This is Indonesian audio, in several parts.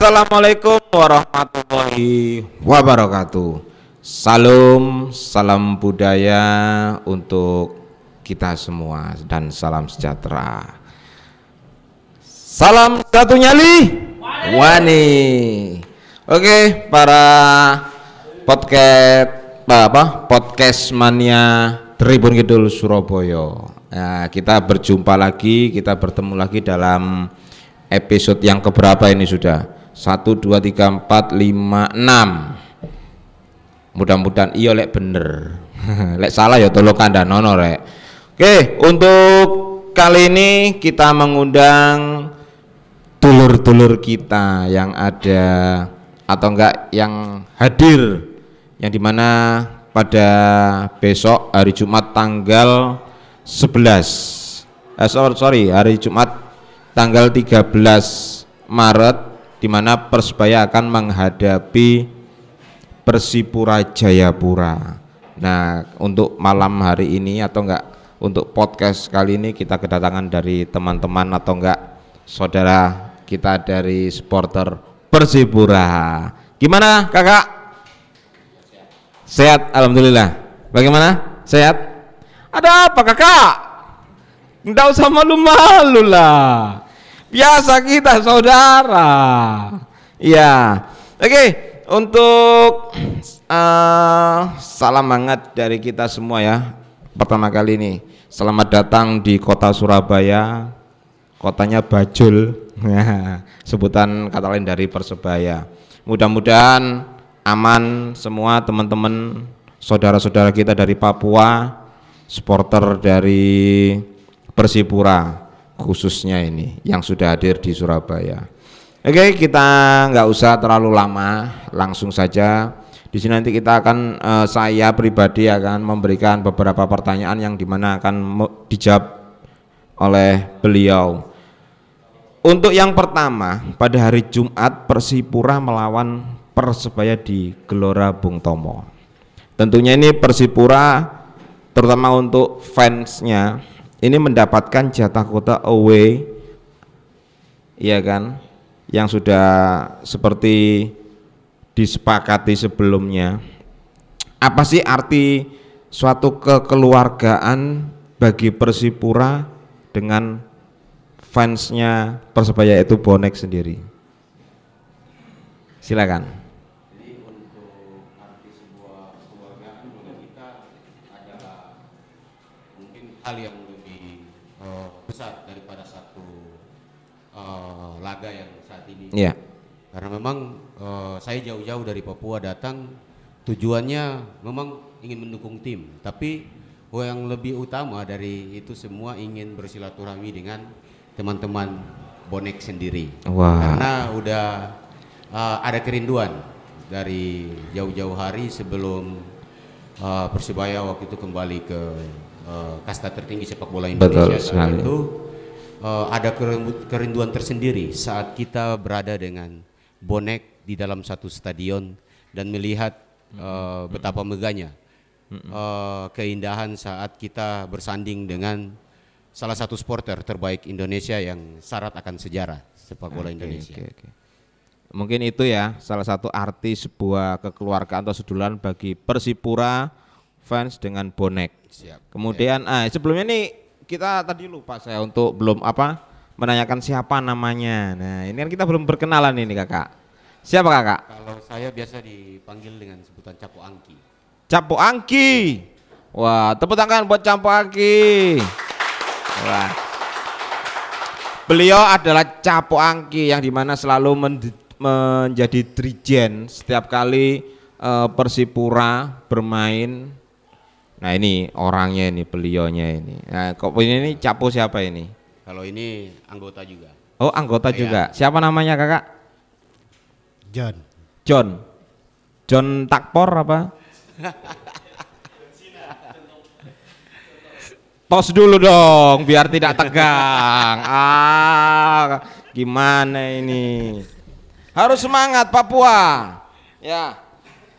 Assalamualaikum warahmatullahi wabarakatuh. Salam, salam budaya untuk kita semua dan salam sejahtera. Salam satu nyali, wani. Oke, para podcast apa podcast mania Tribun Kidul Surabaya. Nah, kita berjumpa lagi, kita bertemu lagi dalam episode yang keberapa ini sudah? 1 2 3 4 5 6. Mudah-mudahan iya lek bener. lek salah ya tolong kandhanono rek. Oke, untuk kali ini kita mengundang dulur-dulur kita yang ada atau enggak yang hadir yang di mana pada besok hari Jumat tanggal 11 eh, sorry hari Jumat tanggal 13 Maret di mana Persebaya akan menghadapi Persipura Jayapura. Nah, untuk malam hari ini atau enggak untuk podcast kali ini kita kedatangan dari teman-teman atau enggak saudara kita dari supporter Persipura. Gimana, Kakak? Sehat, alhamdulillah. Bagaimana? Sehat? Ada apa kakak? Tidak usah malu-malu lah. Biasa kita saudara. Ya, oke. Untuk uh, salam hangat dari kita semua ya. Pertama kali ini, selamat datang di kota Surabaya. Kotanya Bajul. Sebutan kata lain dari Persebaya. Mudah-mudahan aman semua teman-teman saudara-saudara kita dari Papua, supporter dari Persipura khususnya ini yang sudah hadir di Surabaya. Oke, kita nggak usah terlalu lama, langsung saja. Di sini nanti kita akan eh, saya pribadi akan memberikan beberapa pertanyaan yang di mana akan dijawab oleh beliau. Untuk yang pertama, pada hari Jumat Persipura melawan Persebaya di Gelora Bung Tomo. Tentunya ini Persipura terutama untuk fansnya ini mendapatkan jatah kota away iya kan? Yang sudah seperti disepakati sebelumnya. Apa sih arti suatu kekeluargaan bagi Persipura dengan fansnya Persebaya itu bonek sendiri? Silakan. Hal yang laga yang saat ini. Iya. Karena memang uh, saya jauh-jauh dari Papua datang tujuannya memang ingin mendukung tim, tapi yang lebih utama dari itu semua ingin bersilaturahmi dengan teman-teman bonek sendiri. Wah. Karena udah uh, ada kerinduan dari jauh-jauh hari sebelum uh, Persibaya waktu itu kembali ke uh, kasta tertinggi sepak bola Indonesia Betul sekali. itu uh, ada kerinduan tersendiri saat kita berada dengan bonek di dalam satu stadion dan melihat uh, betapa megahnya uh, keindahan saat kita bersanding dengan salah satu sporter terbaik Indonesia yang syarat akan sejarah sepak bola Oke, Indonesia. oke, oke. Mungkin itu ya salah satu arti sebuah kekeluargaan atau sedulan bagi Persipura fans dengan bonek. Siap. Kemudian ah sebelumnya nih kita tadi lupa saya untuk belum apa menanyakan siapa namanya. Nah, ini kan kita belum berkenalan ini Kakak. Siapa Kakak? Kalau saya biasa dipanggil dengan sebutan Capo Angki. Capo Angki. Wah, tepuk tangan buat Capo Angki. Wah. Beliau adalah Capo Angki yang di mana selalu men- menjadi trijen setiap kali eh, Persipura bermain. Nah ini orangnya ini, beliaunya ini. Nah, kok ini, ini Capo siapa ini? Kalau ini anggota juga. Oh anggota Iya. juga. Siapa namanya kakak? John. John. John Takpor apa? Tos dulu dong, biar tidak tegang. Ah, gimana ini? Harus semangat Papua. Ya.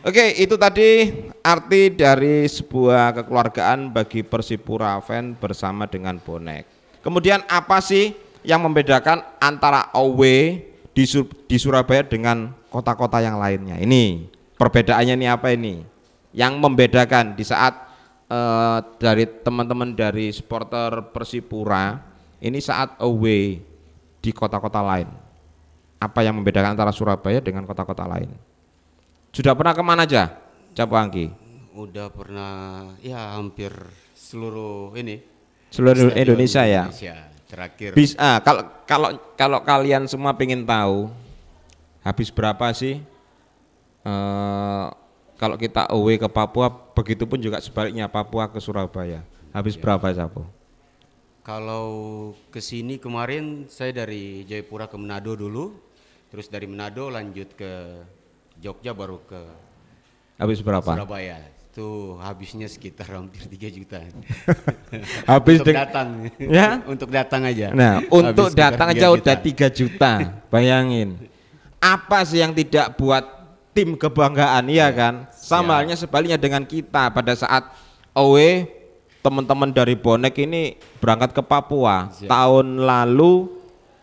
Oke, itu tadi arti dari sebuah kekeluargaan bagi Persipura fan bersama dengan bonek. Kemudian apa sih yang membedakan antara away di, Sur- di Surabaya dengan kota-kota yang lainnya. Ini perbedaannya ini apa ini? Yang membedakan di saat eh, dari teman-teman dari supporter Persipura ini saat away di kota-kota lain. Apa yang membedakan antara Surabaya dengan kota-kota lain? Sudah pernah ke mana aja, Capo Angki? Udah pernah ya hampir seluruh ini Seluruh stadion Indonesia ya. Indonesia. Terakhir Bis, ah, kalau kalau kalau kalian semua pengen tahu habis berapa sih eh, kalau kita away ke Papua, begitupun juga sebaliknya Papua ke Surabaya. Habis berapa Sapo? Kalau ke sini kemarin saya dari Jayapura ke Manado dulu, terus dari Manado lanjut ke Jogja baru ke Habis berapa? Surabaya. Itu habisnya sekitar hampir 3 juta. Habis untuk datang. Ya? untuk datang aja. Nah, untuk datang 3 aja juta. udah 3 juta. Bayangin. Apa sih yang tidak buat tim kebanggaan, iya kan? Sama Ya. halnya sebaliknya dengan kita pada saat away teman-teman dari Bonek ini berangkat ke Papua Siap. tahun lalu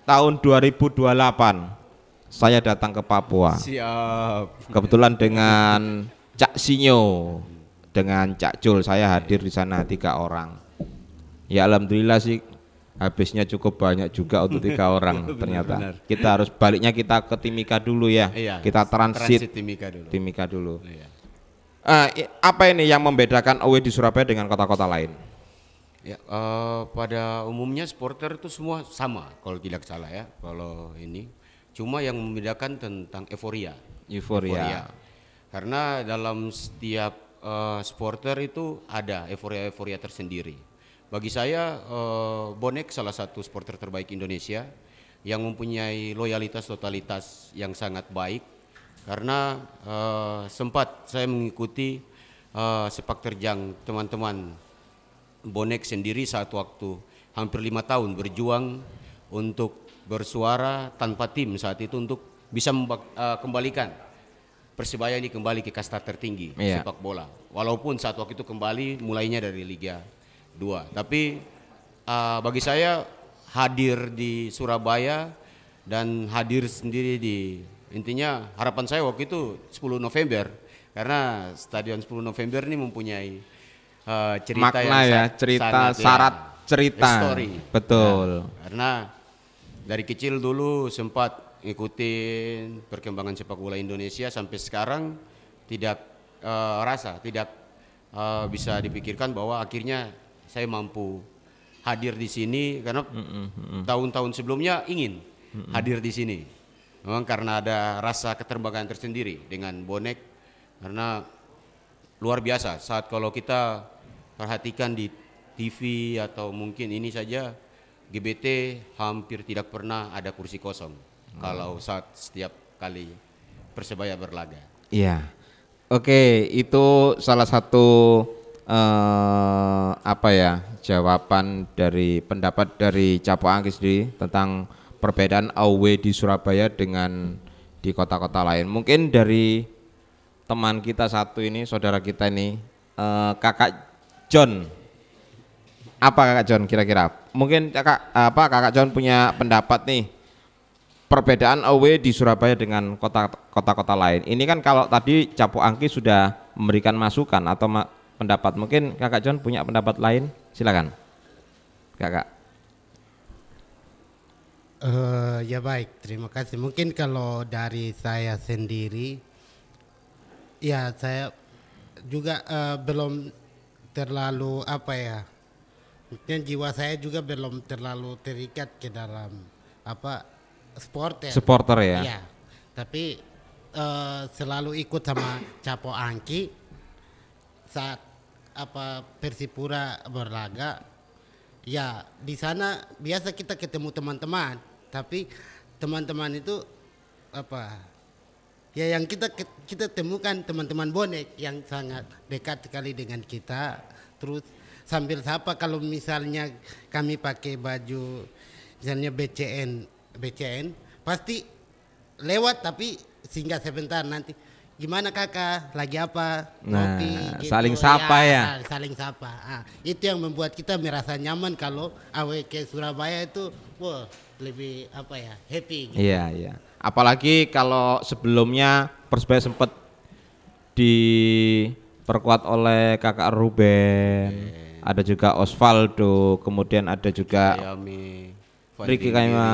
tahun 2028 saya datang ke Papua Siap. kebetulan dengan Cak Sinyo dengan Cak Jul saya hadir di sana tiga orang ya alhamdulillah sih habisnya cukup banyak juga untuk tiga orang ternyata benar. kita harus baliknya kita ke Timika dulu ya Iya. kita transit, Timika dulu. Timika dulu Iya. I- apa ini yang membedakan away di Surabaya dengan kota-kota lain Ya, eh, pada umumnya supporter itu semua sama kalau tidak salah ya. Kalau ini cuma yang membedakan tentang euforia. euforia Karena dalam setiap eh, supporter itu ada euforia-euforia tersendiri. Bagi saya eh, Bonek salah satu supporter terbaik Indonesia yang mempunyai loyalitas totalitas yang sangat baik karena eh, sempat saya mengikuti eh, sepak terjang teman-teman Bonek sendiri saat waktu hampir lima tahun berjuang untuk bersuara tanpa tim saat itu untuk bisa eh, kembalikan Persebaya ini kembali ke kasta tertinggi Iya. sepak bola. Walaupun saat waktu itu kembali mulainya dari Liga 2. Tapi eh, bagi saya hadir di Surabaya dan hadir sendiri di intinya harapan saya waktu itu 10 November karena Stadion 10 November ini mempunyai eh, cerita makna yang ya cerita sangat, ya, syarat cerita history. betul Karena dari kecil dulu sempat ikutin perkembangan sepak bola Indonesia sampai sekarang tidak eh, rasa, tidak eh, bisa dipikirkan bahwa akhirnya saya mampu hadir di sini karena tahun-tahun sebelumnya ingin hadir di sini. Memang karena ada rasa keterbanggaan tersendiri dengan bonek karena luar biasa. Saat kalau kita perhatikan di TV atau mungkin ini saja GBT hampir tidak pernah ada kursi kosong kalau saat setiap kali persebaya berlaga. Iya. Oke, itu salah satu eh, apa ya jawaban dari pendapat dari Capo Angki sendiri tentang perbedaan away di Surabaya dengan di kota-kota lain. Mungkin dari teman kita satu ini, saudara kita ini, eh, kakak John. Apa kakak John kira-kira? Mungkin kakak apa kakak John punya pendapat nih perbedaan away di Surabaya dengan kota- kota-kota lain. Ini kan kalau tadi Capo Angki sudah memberikan masukan atau ma- pendapat. Mungkin Kakak John punya pendapat lain? Silakan. Kakak. Eh, ya baik, terima kasih. Mungkin kalau dari saya sendiri, ya saya juga eh, belum terlalu apa ya, mungkin jiwa saya juga belum terlalu terikat ke dalam apa sport ya. Supporter ya. Iya, tapi eh, selalu ikut sama Capo Angki saat apa Persipura berlaga. Ya di sana biasa kita ketemu teman-teman, tapi teman-teman itu apa? Ya yang kita kita temukan teman-teman bonek yang sangat dekat sekali dengan kita. Terus sambil sapa kalau misalnya kami pakai baju misalnya BCN BCN pasti lewat tapi singgah sebentar nanti gimana kakak? Lagi apa? Nah, Ngopi, saling sapa ya. ah, saling sapa. Ah, itu yang membuat kita merasa nyaman kalau awe ke Surabaya itu wah lebih apa ya happy gitu. Iya, iya. Apalagi kalau sebelumnya Persebaya sempat diperkuat oleh kakak Ruben, ada juga Osvaldo, kemudian ada juga Kayami, Ricky Kaima,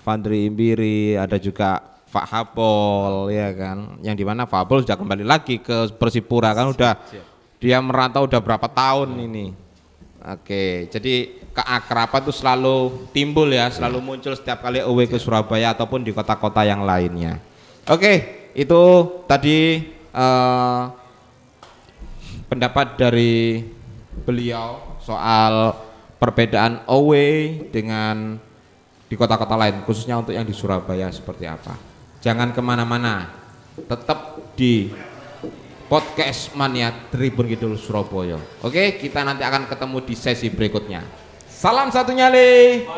Fandri Imbiri, ada juga Pak Hapol, ya kan, yang di mana Pak Hapol sudah kembali lagi ke Persipura kan, udah dia merantau udah berapa tahun ini. Oke, jadi keakraban itu selalu timbul ya, selalu muncul setiap kali away ke Surabaya ataupun di kota-kota yang lainnya. Oke, itu tadi eh, pendapat dari beliau soal perbedaan away dengan di kota-kota lain, khususnya untuk yang di Surabaya seperti apa. Jangan ke mana-mana, tetap di podcast Mania Tribun Kidul Surabaya. Oke, kita nanti akan ketemu di sesi berikutnya. Salam satu nyali.